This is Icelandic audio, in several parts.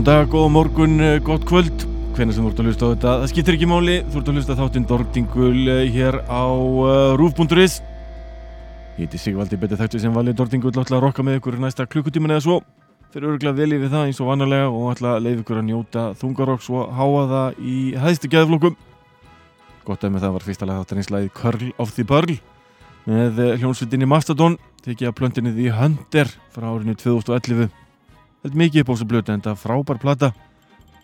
Góðan dag, góða morgun, eh, gott kvöld. Hvernig sem þú ert að hlusta á þetta Það skiptir ekki máli, þú ert að hlusta þáttinn Dordingul eh, hér á uh, rúf.is Ég heiti Sigvaldi betið þættu sem valið Dordingul. Ætla að rokka með ykkur næsta klukkutíman eða svo. Fyrir örgulega vel yfir það eins og vannarlega og ætla að leiða ykkur að njóta þungarokks og háa það í hæðstu geðflokkum Gott að með það var fyrsta lag þáttarins lagið Curl of the Pearl með eh, hljónsvitinni Mastodon tekið að plöntinni því Hunter frá árinu 2011 Er mikið upp á þessu blötu en þetta er frábær plata.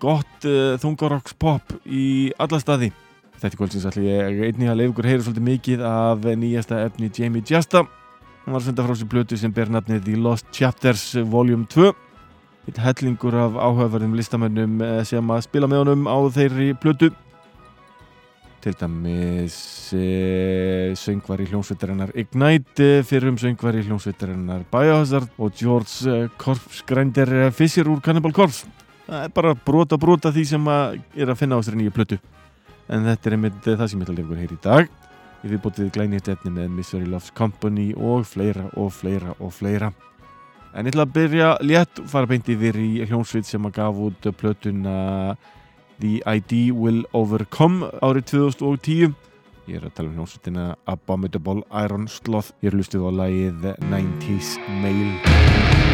Gott uh, þungarokks pop í alla staði. Þetta kvöldsins ætla ég einnig að leiða ykkur heyra svolítið mikið af nýjasta efni Jamie Jasta. Hann var að senda frá þessu blötu sem ber nafnið The Lost Chapters Volume 2 Eitt hellingur af áhugaverðum listamennum eh, sem að spila með honum á þeirri blötu til dæmis e, söngvar í hljómsveitarinnar Ignite, e, fyrrum söngvar í hljómsveitarinnar Biohazard og George e, Korpsgrænder Fischer úr Cannibal Corpse. Það er bara brota brota því sem að er að finna á þessari nýju plötu. En þetta er einmitt það sem ég ætla að lefa hér í dag. Ég við bótið glænið efni með Misery Loves Company og fleira og fleira og fleira. En ég ætla að byrja létt og fara beint yfir í hljómsveit sem að gaf út plötuna The ID Will Overcome árið 2010 ég er að tala um hljómsveitina Abominable Iron Sloth. Ég er lustið á lagið 90's Mail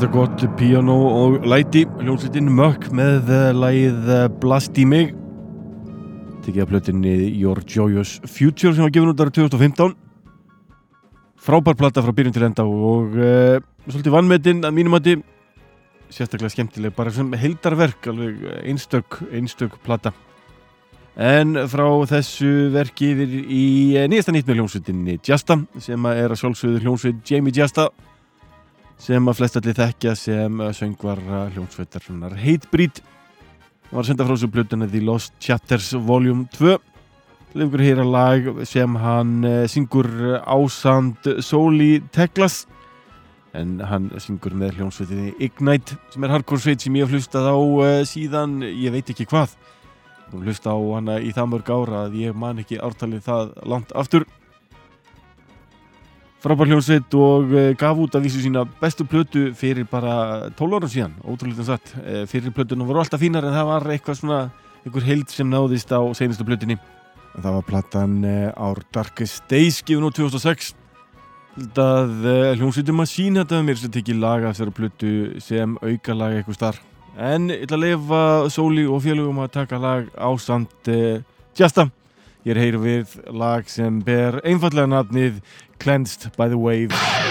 harta gott piano og læti hljómsveitin Mökk með uh, Blast í mig. Tekið að plötinni Your Joyous Future sem var gefin út ára 2015 frábær platta frá byrjun til enda og uh, svolítið vannmetinn að mínum að sérstaklega skemmtileg bara sem heldarverk alveg einstök, einstök platta en frá þessu verki yfir í nýjasta nýtt með hljómsveitinni Jasta sem er að sjálfsögðu hljómsveit Jamie Jasta sem að flestalli þekkja sem söngvar hljómsveitarnar Hatebreed það var að senda frá þessu blötuna The Lost Chapters Volume 2 lefgur hér að lag sem hann syngur ásand Sóli Teklas. En hann syngur með hljómsveitinni Ignite sem er hardcore sveit sem ég hef hlustað á síðan ég veit ekki hvað. Og hlusta á hana í það mörg ára að ég man ekki ártalið það langt aftur frábær hljómsveit og gaf út að vísu sína bestu plötu fyrir bara 12 ára síðan, ótrúlega satt. Fyrir plötuna voru alltaf fínar en það var eitthvað svona einhver heild sem náðist á senustu plötunni. Það var platan Our Darkest Days gefin út 2006 að hljómsveitum að sína þetta mér sem tekið laga þessari plötu sem auka laga eitthvað starf en ég ætla að lefa Sóli og félögum að taka lag ásamt uh, Jasta ég er heyru við lag sem ber einfallega nafnið Cleansed by the Wave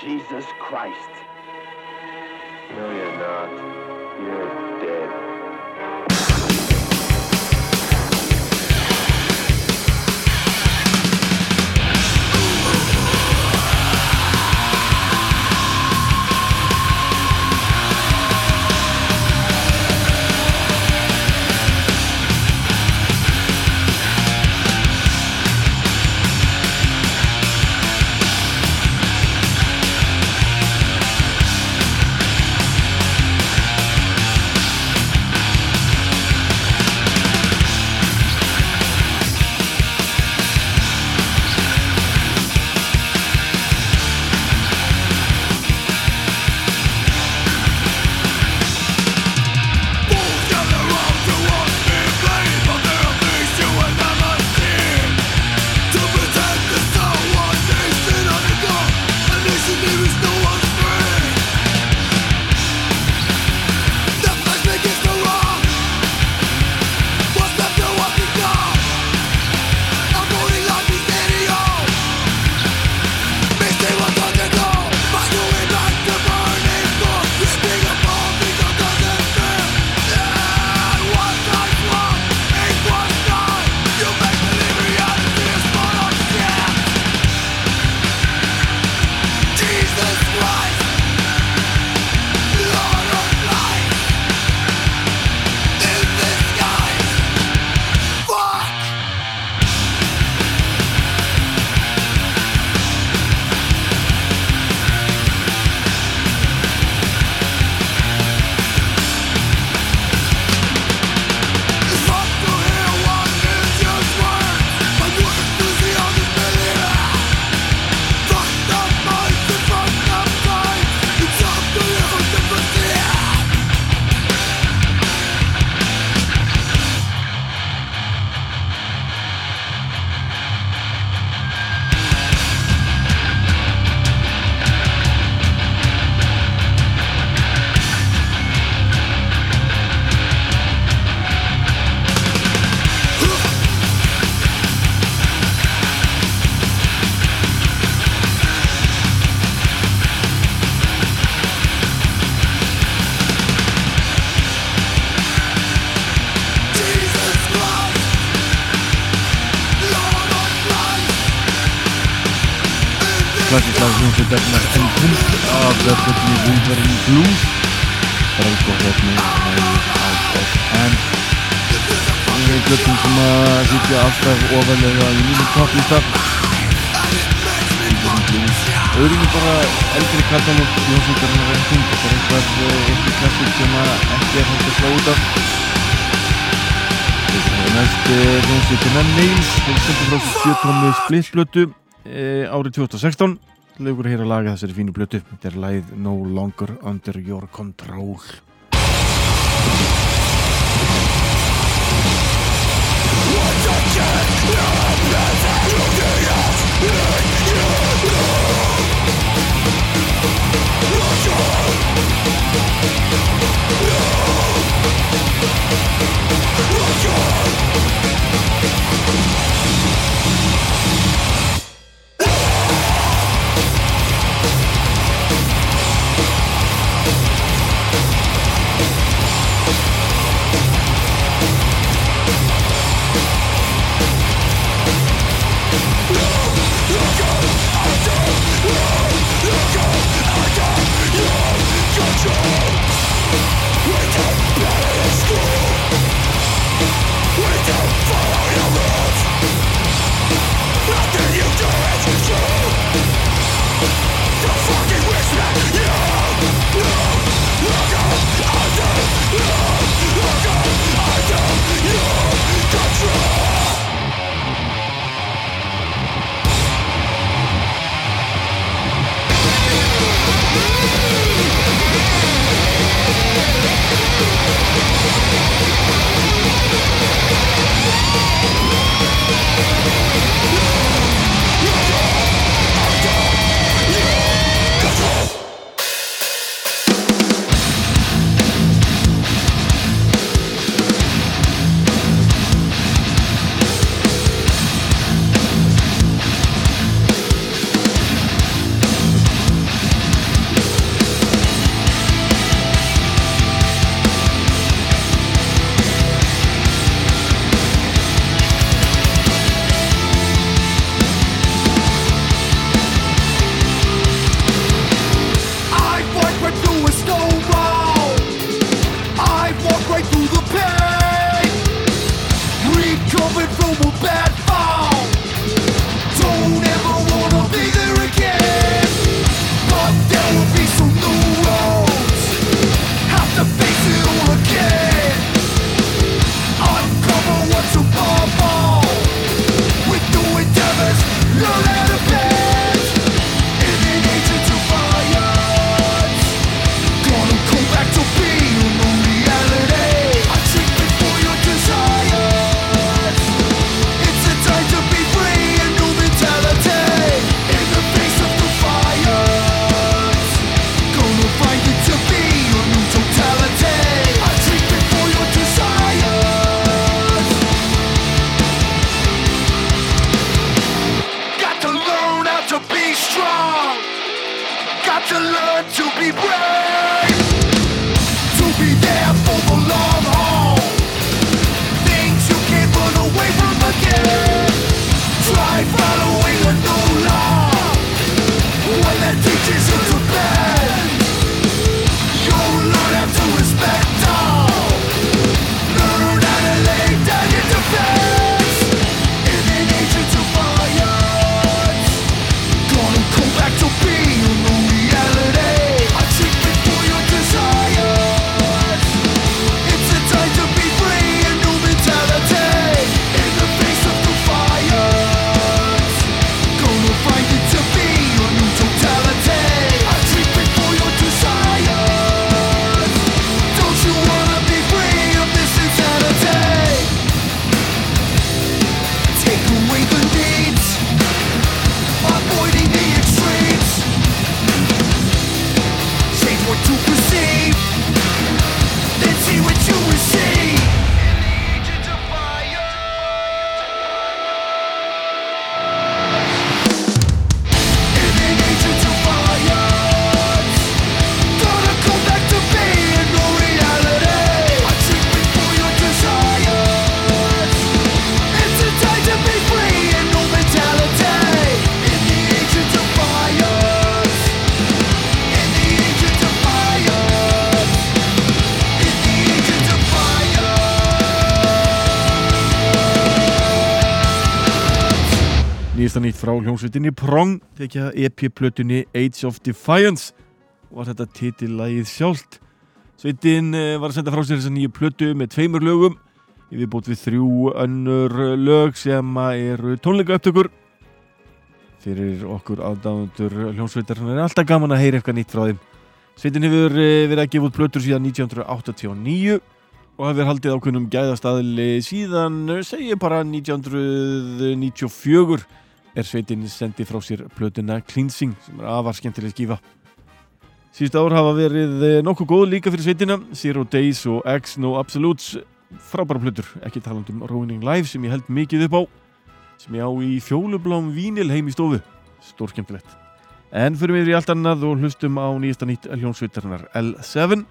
Jesus Christ. No, you're not. You're hljómsveitarnar en punkt af Döfnli Wolverine Blues bara sko hérna Out of Hand hljóttum sem að sitja alltaf ofalega í mínu topplista. Auðvitað bara eldri katalóg hljómsveitarnar en punkt þetta er eitthvað eitthvað klassík sem að ekki er hægt að slá út af. Þetta er næst hljómsveitarnar Nails. Þeir sendur frá sér sjötónu splittblötu e, árið 2016 lögur hér að laga þessari fínu blötu þetta er læð No Longer Under Your Control. Look hljómsveitinni Prong tekja EP-plötunni Age of Defiance og var þetta titillagið sjálft. Sveitin eh, var að senda frá sér þessa nýju plötu með tveimur lögum ég við þrjú önnur lög sem eru tónleika upptökur fyrir okkur aðdáðundur hljómsveitar er alltaf gaman að heyra eitthvað nýtt frá þeim. Sveitin hefur eh, verið að gefa út plötur síðan 1989 og hefur haldið ákveðnum gæðastadli síðan eh, segi bara 1994 er sveitin sendi frá sér plötuna Cleansing sem er afar skemmtileg skífa. Síðust ár hafa verið eh, nokkuð góð líka fyrir sveitina, Zero Days og X No Absolutes, frábæra plötur, ekki taland um Ruining Life sem ég held mikið upp á, sem ég á í fjólublám vínil heim í stofu, stór skemmtilegt. En fyrir mér í allt annað og hlustum á nýjasta nýtt hljónsveitarinnar L7,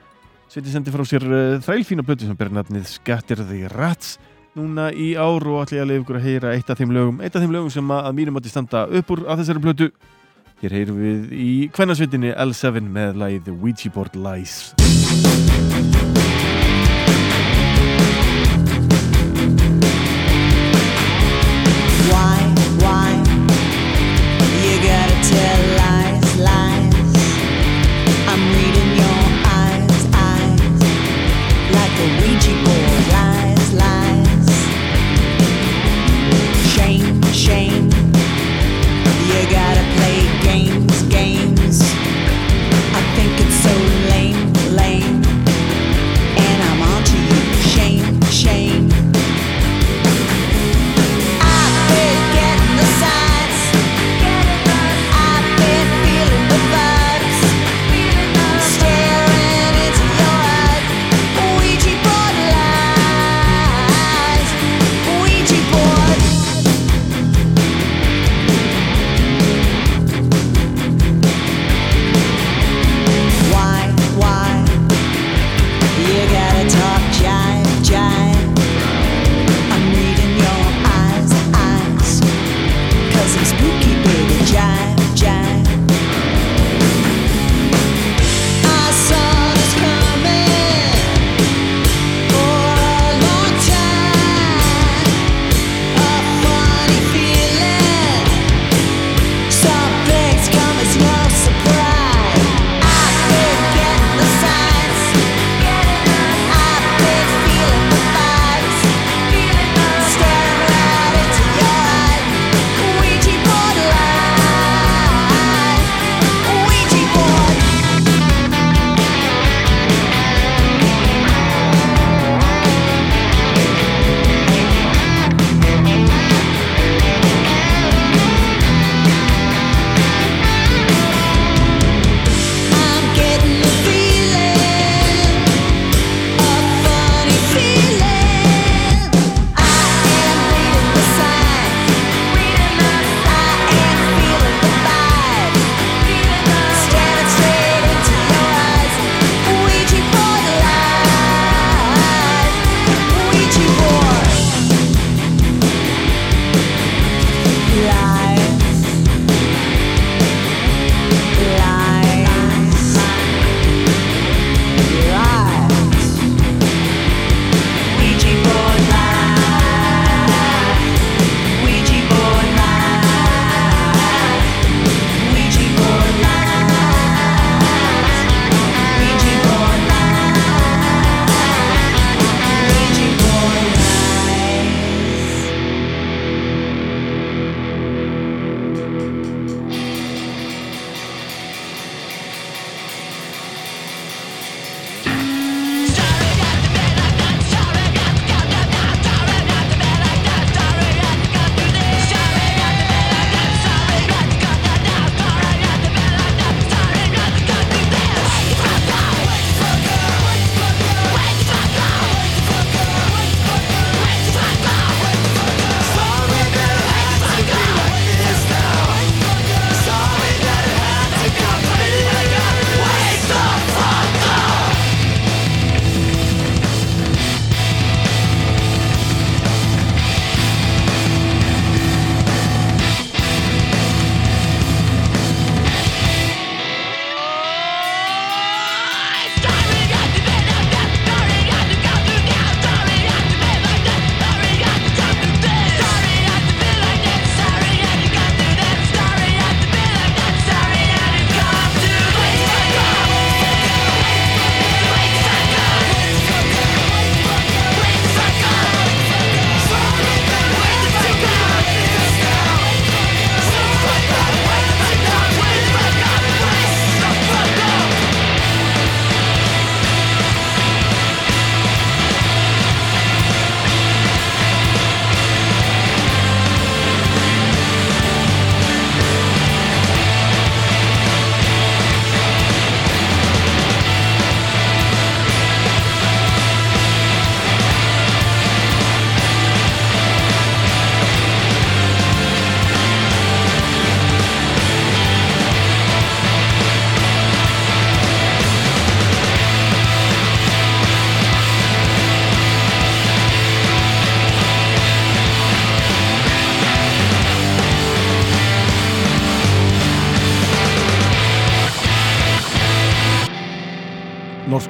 sveitin sendi frá sér uh, þrælfína plötu sem ber nafnið Scatter the Rats, núna í ár og ég að leiða ykkur að heyra eitt af þeim lögum eitt af þeim lögum sem að mínum átti standa upp úr af þessari plötu. Hér heyrum við í kvennasvitinni L7 með lagið Ouija Board Lies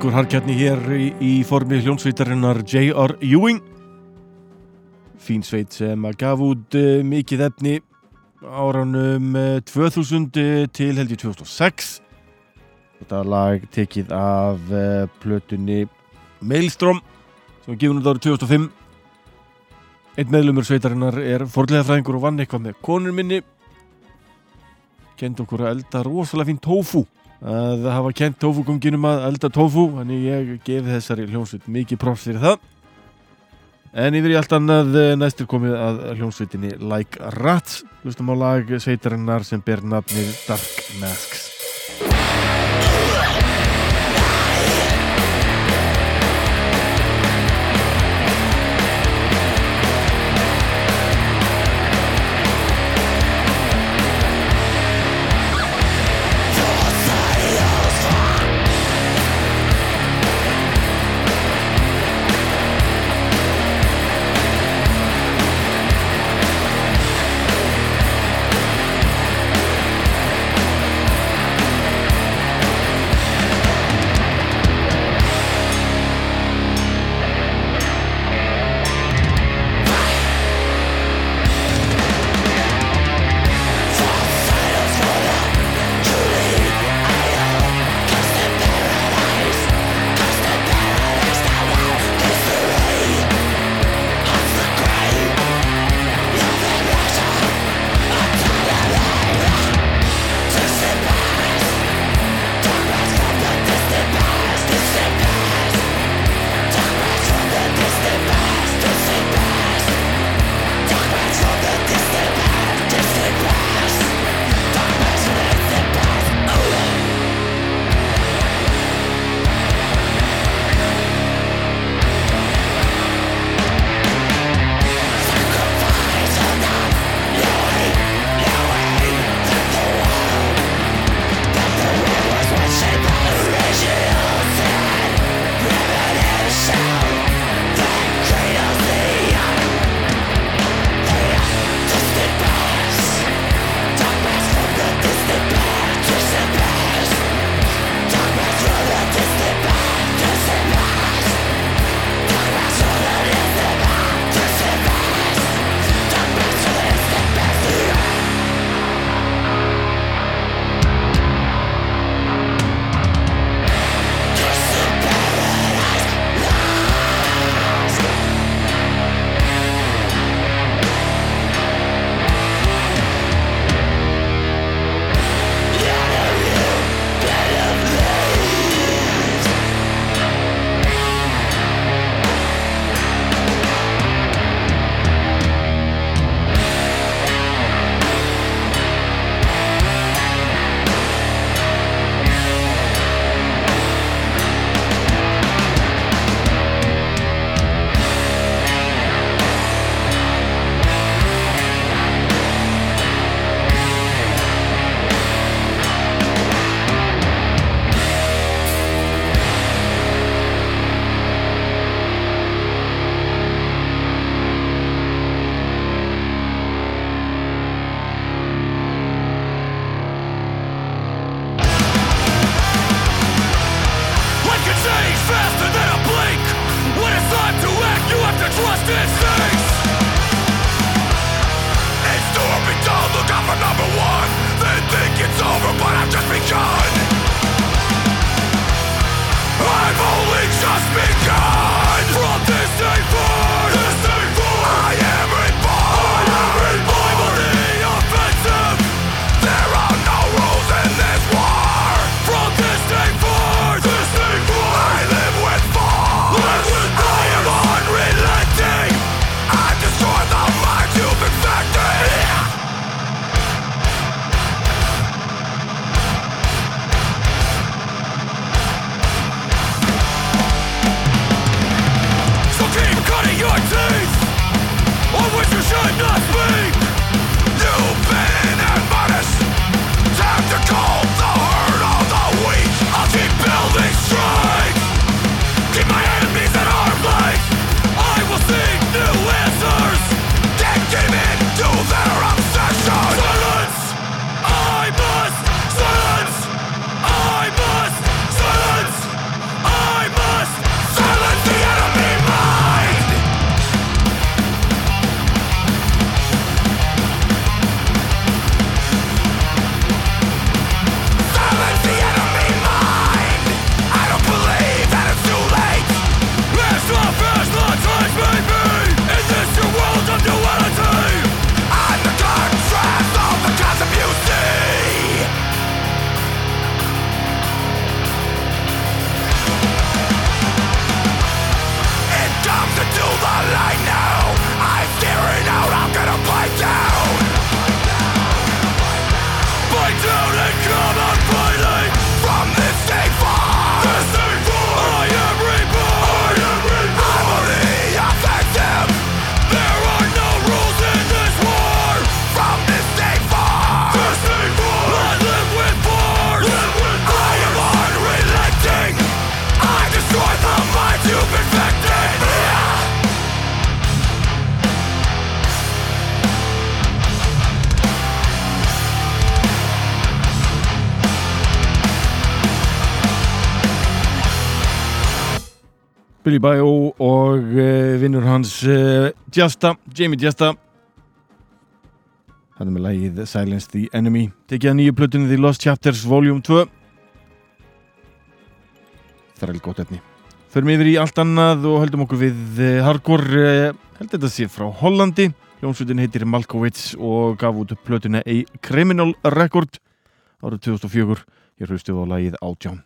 norskur harkjarni hér í, í formi hljónsveitarinnar J.R. Ewing. Fín sveit sem gaf út uh, mikið efni áranum uh, 2000 til held ég 2006 þetta lag tekið af uh, plötunni Maelstrom sem var út árið 2005 einn meðlumur sveitarinnar er forleðafræðingur og vann eitthvað með konur minni. Kent okkur að elda rosalega fín tofu að hafa kent tofugunginum að elda tofu þannig ég gefi þessari hljómsveit mikið props fyrir það. En yfir í allt annað eh, næst er komið að hljómsveitinni Like Rats. Hlustum á lag sveitarinnar sem ber nafnið Dark Masks hans uh, Jasta, Jamie Jasta. Hann er með lagið Silence the Enemy. Tekið að nýju plötunni The Lost Chapters Volume 2 það er alveg gott efni. Förum yfir í allt annað og höldum okkur við uh, hardcore uh, held þetta sé frá Hollandi. Jónsveitin heitir Malkovits og gaf út plötuna A Criminal Record árið 2004 ég hlustu á lagið Átján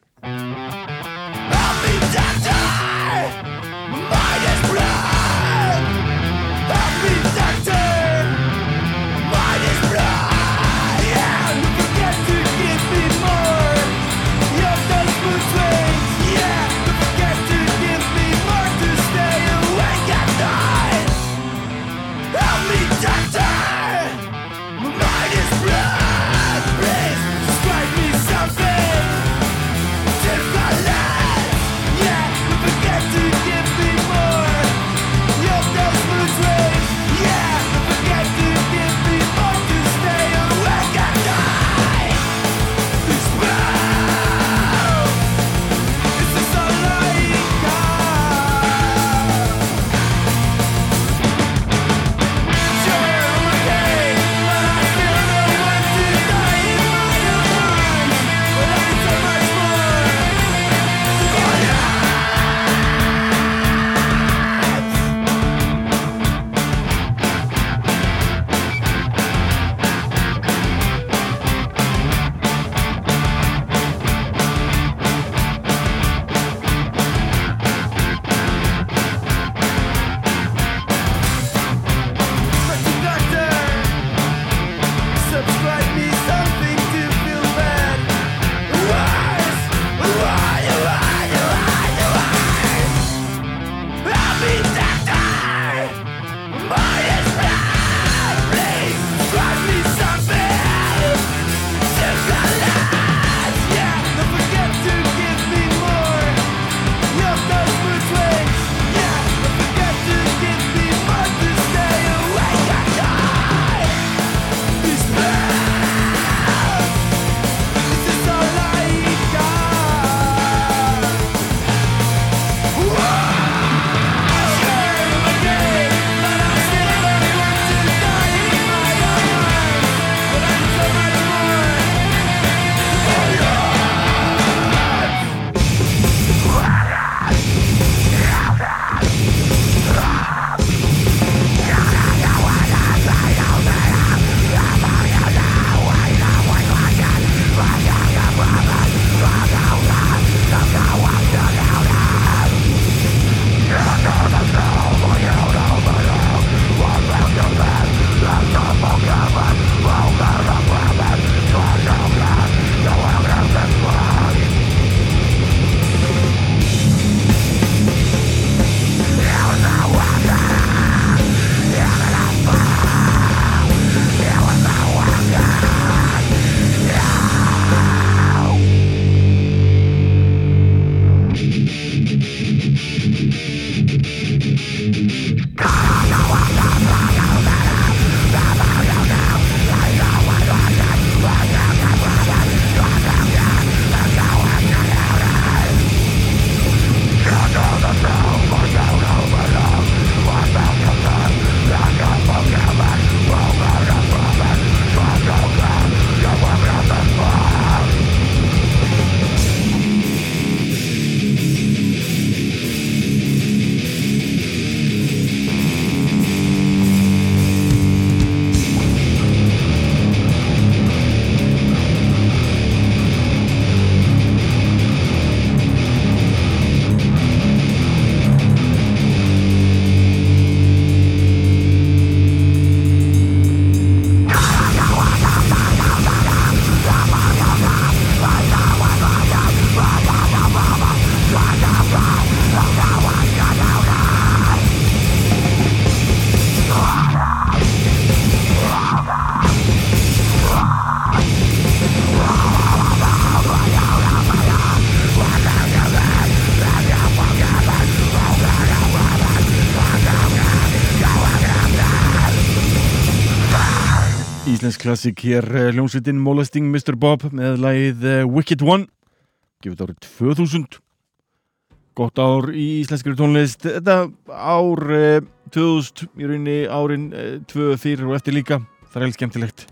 Íslensk klassik hér eh, hljómsveitin Molesting Mr. Bob með lagið eh, Wicked One gefið árið 2000 Gott ár í íslenskri tónlist. Þetta ár eh, 2000 í rauninni árin eh, 2 fyrir og eftir líka. Það er heilt skemmtilegt.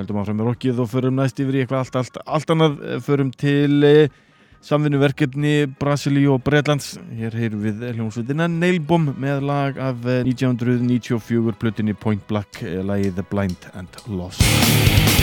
Heldum áfram með rockið og förum næst yfir í eitthvað allt, allt, allt annað. Eh, Förum til eh, samvinnuverkefni Brasilíu og Bretlands. Hér heyrum við hljómsveitina Nailbom með lag af eh, 1994 plutinni Point Black, eh, lagið The Blind and Lost.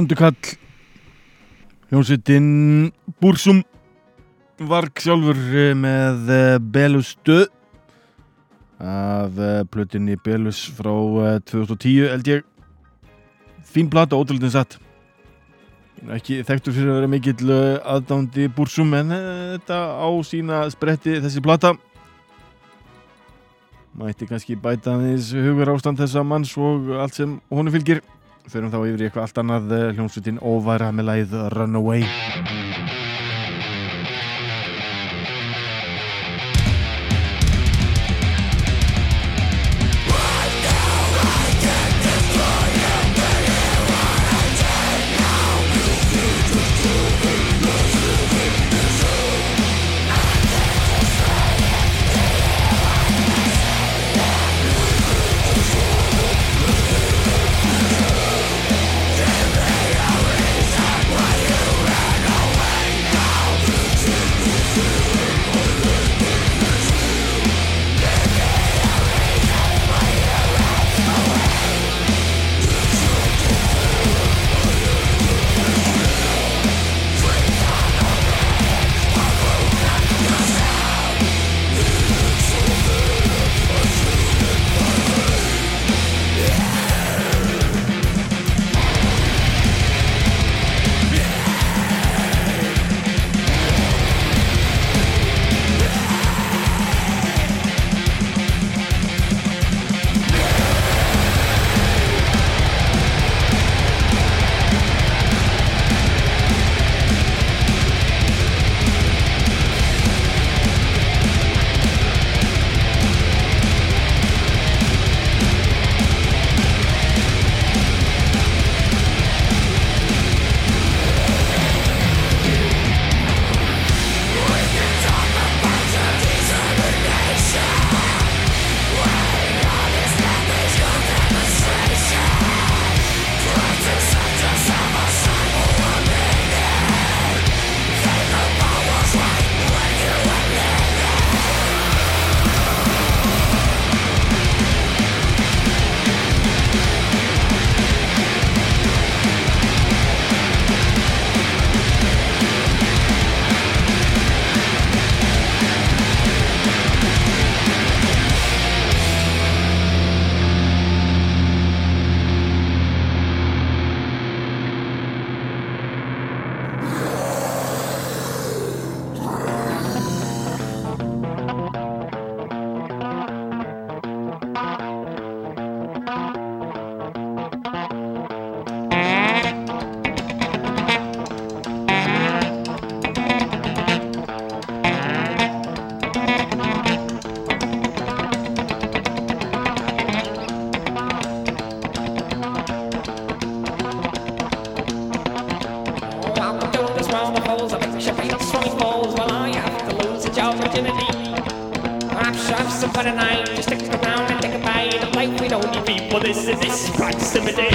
Vondukall Hljómsveitin Búrsum Varg sjálfur eh, með eh, Belustu af eh, plötunni Belus frá eh, 2010 held ég. Fín plata, ótrúlega satt. Ekki þekktur fyrir að vera mikill aðdándi Búrsum en þetta á sína spretti þessi plata. Mætti kannski bæta aðeins hugur ástand þessa manns og allt sem honum fylgir Förum þá yfir í eitthvað allt annað eh, hljómsveitin óværa með lagið Runaway. Sure some a night just stick around and take a bite of life. We don't need people. This is this proximity.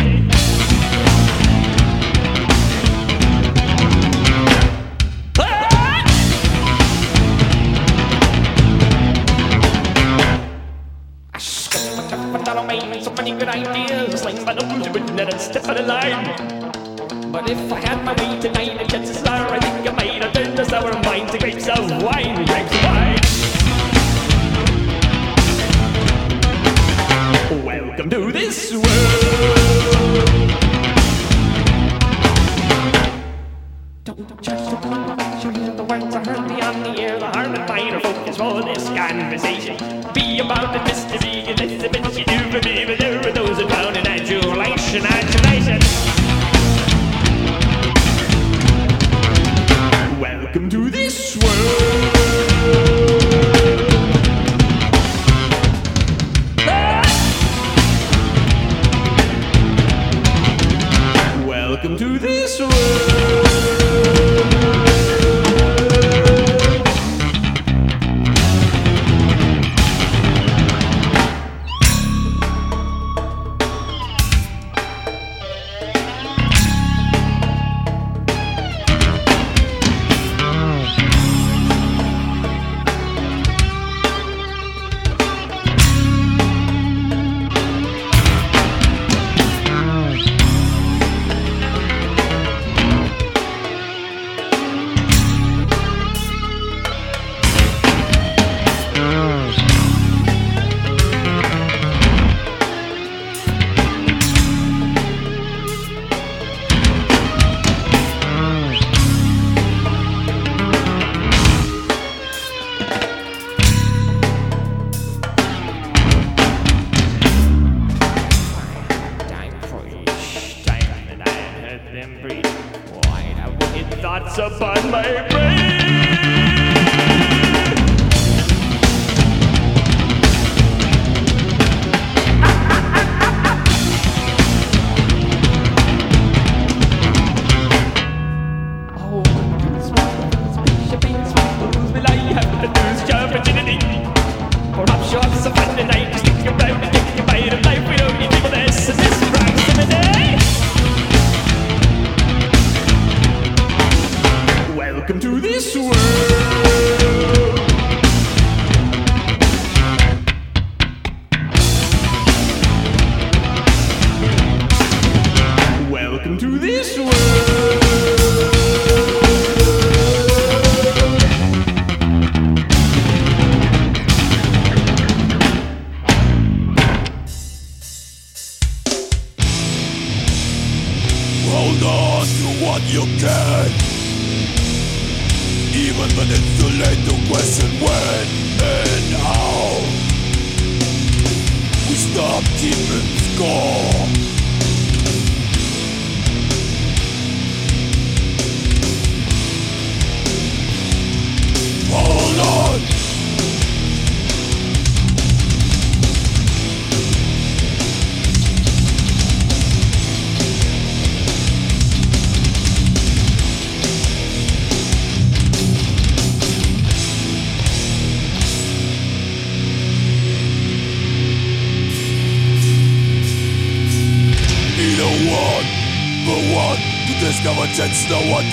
Ah! Made so many good ideas, sling my nose with net and step on the line. But if I had my way tonight, the chances are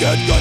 Yeah.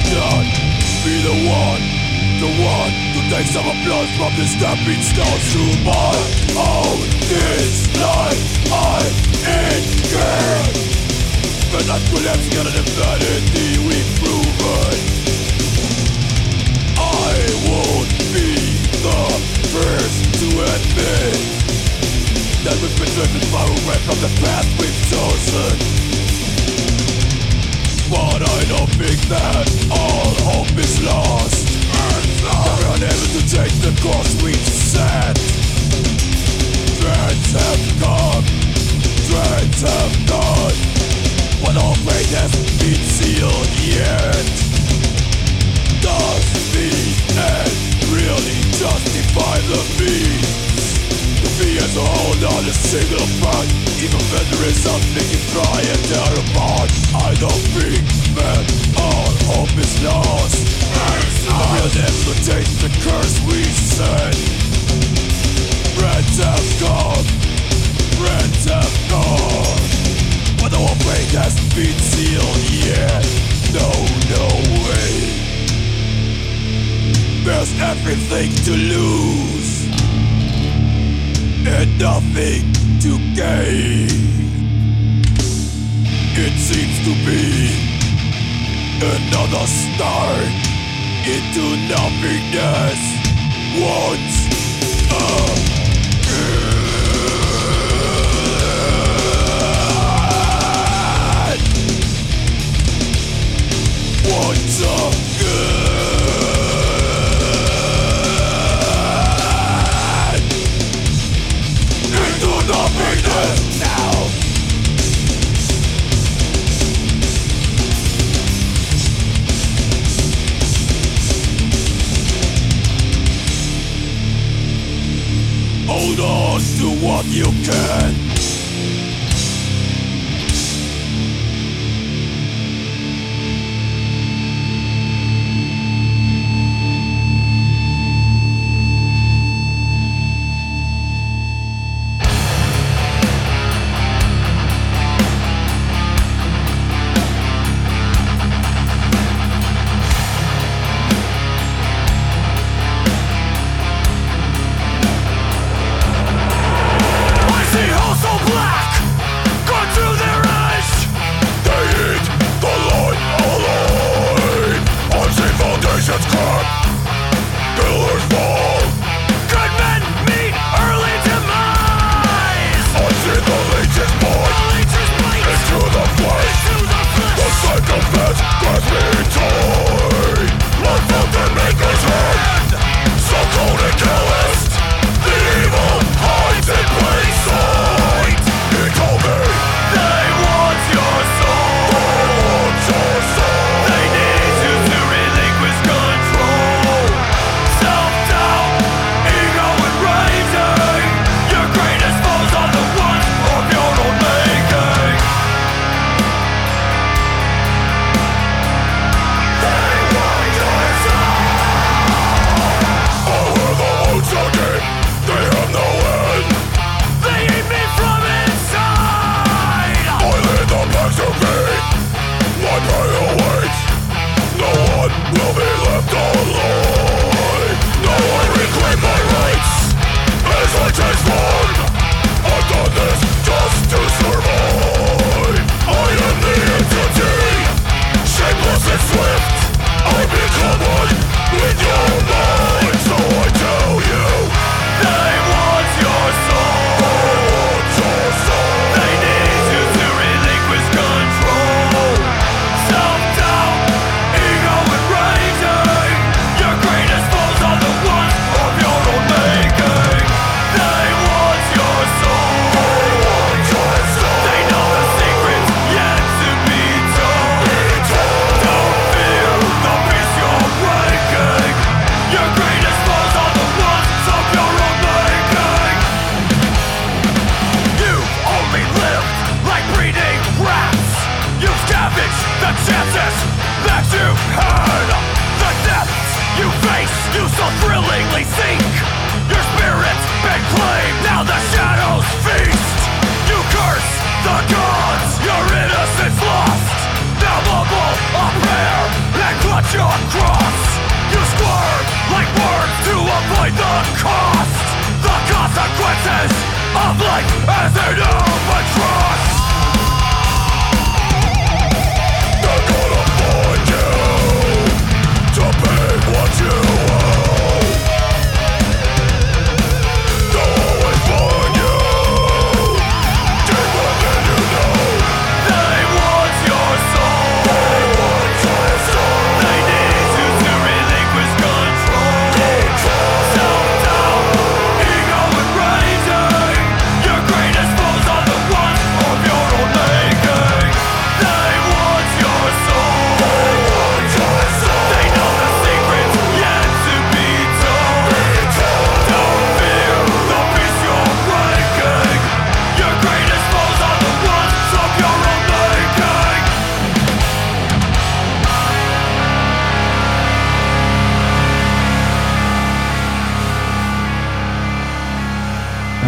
nothing to gain. It seems to be another start into nothingness once again. once again. Hold on to what you can.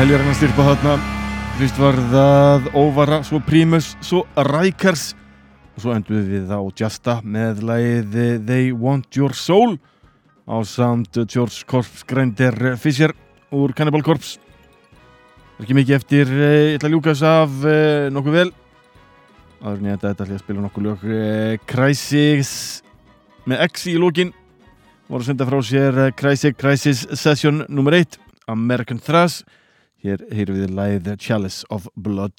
Heljarinnar styrpa þarna. Fyrst var það Óvara, svo Primus, svo Rækers og svo endur við á Justa með lagið They Want Your Soul á samt George Corps Grinder Fisher úr Cannibal er ekki mikið eftir ég ætla að ljúka þess af eh, nokkuð vel. Ég enda þetta ætla ég að spila nokkuð lög eh, Crisis með X í lókin voru að senda frá sér eh, Crisis Crisis Session nr. 1 American Thrash Hér heyrum við lagið Chalice of Blood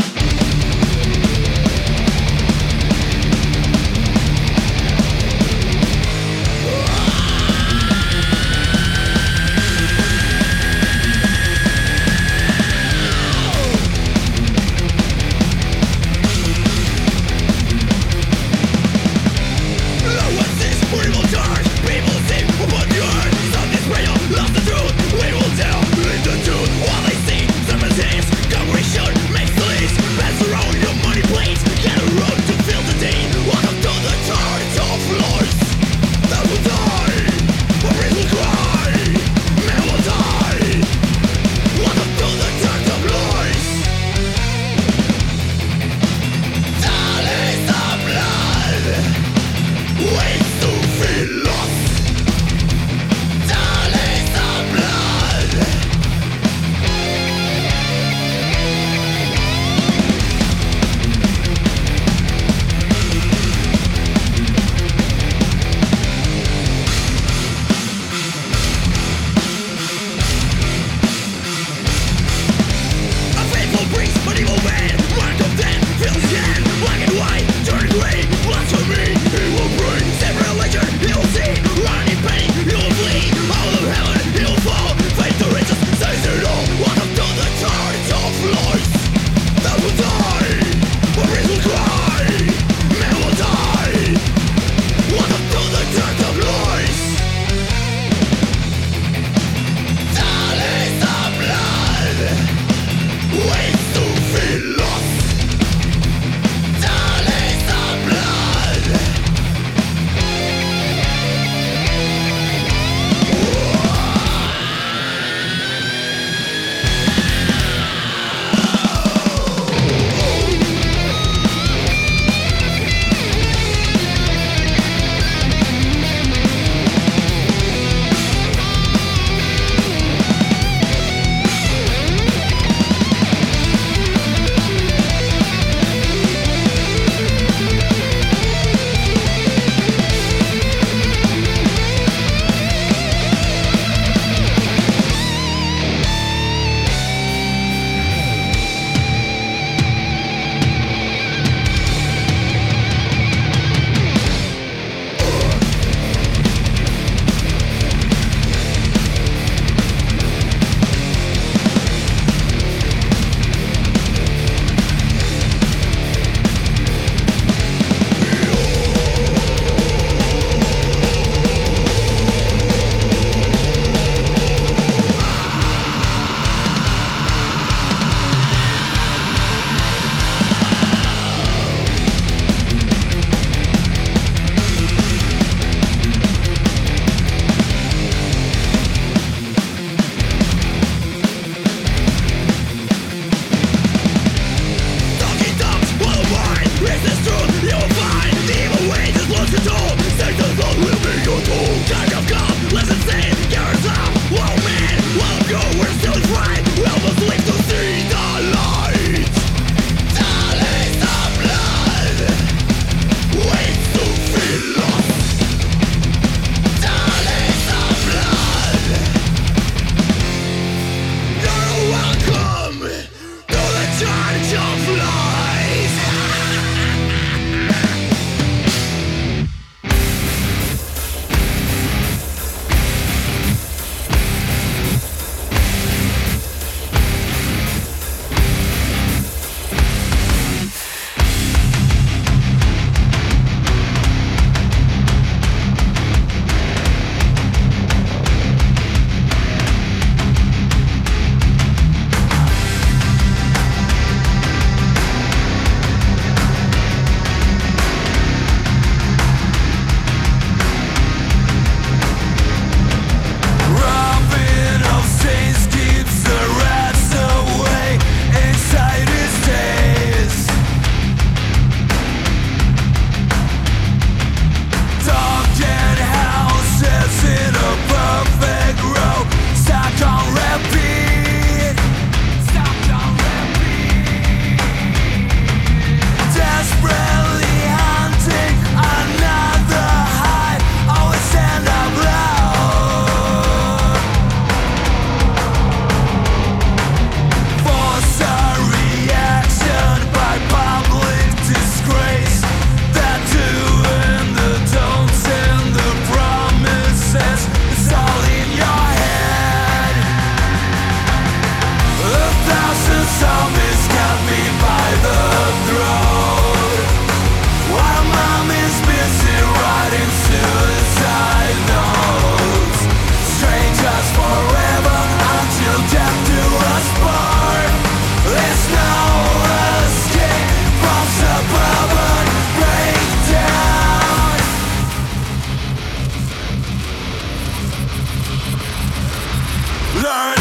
Suburban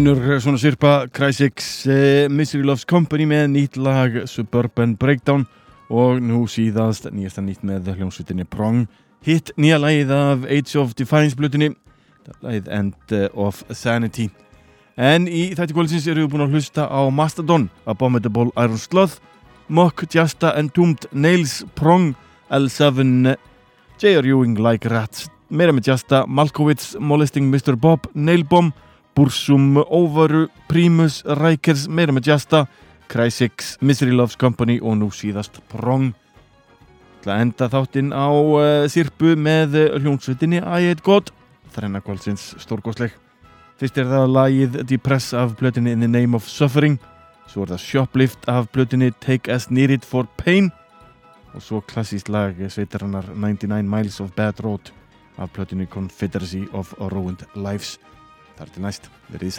Önnur eh, svona sirpa Crysex uh, Misery Loves Company með nýtt lag Suburban Breakdown og nú síðast nýjasta nýtt með hljómsveitinni Prong hitt nýja lagið af Age of Defiance blutinni lagið End of Sanity en í þætti kvöldsins eru við búin að hlusta á Mastodon Abominable Iron Sloth Mock Jasta Entombed Nails Prong L7 J.R. Ewing Like Rats meira með Jasta Malkovich Molesting Mr. Bob Nailbomb Bursum, Óvaru, Primus, Rikers, meira með Jasta, Crysex, Misery Loves Company og nú síðast Prong. Það enda þáttinn á uh, sirpu með uh, hljónsveitinni Hate God, þrenna kválsins stórgóðsleg. Fyrst er það lagið Depress af blötinni In the Name of Suffering, svo er það Shoplift af blötinni Take As Near It For Pain og svo klassíst lag sveitarinnar 99 Miles of Bad Road af blötinni Confederacy of Ruined Lives. Þar til næst, verið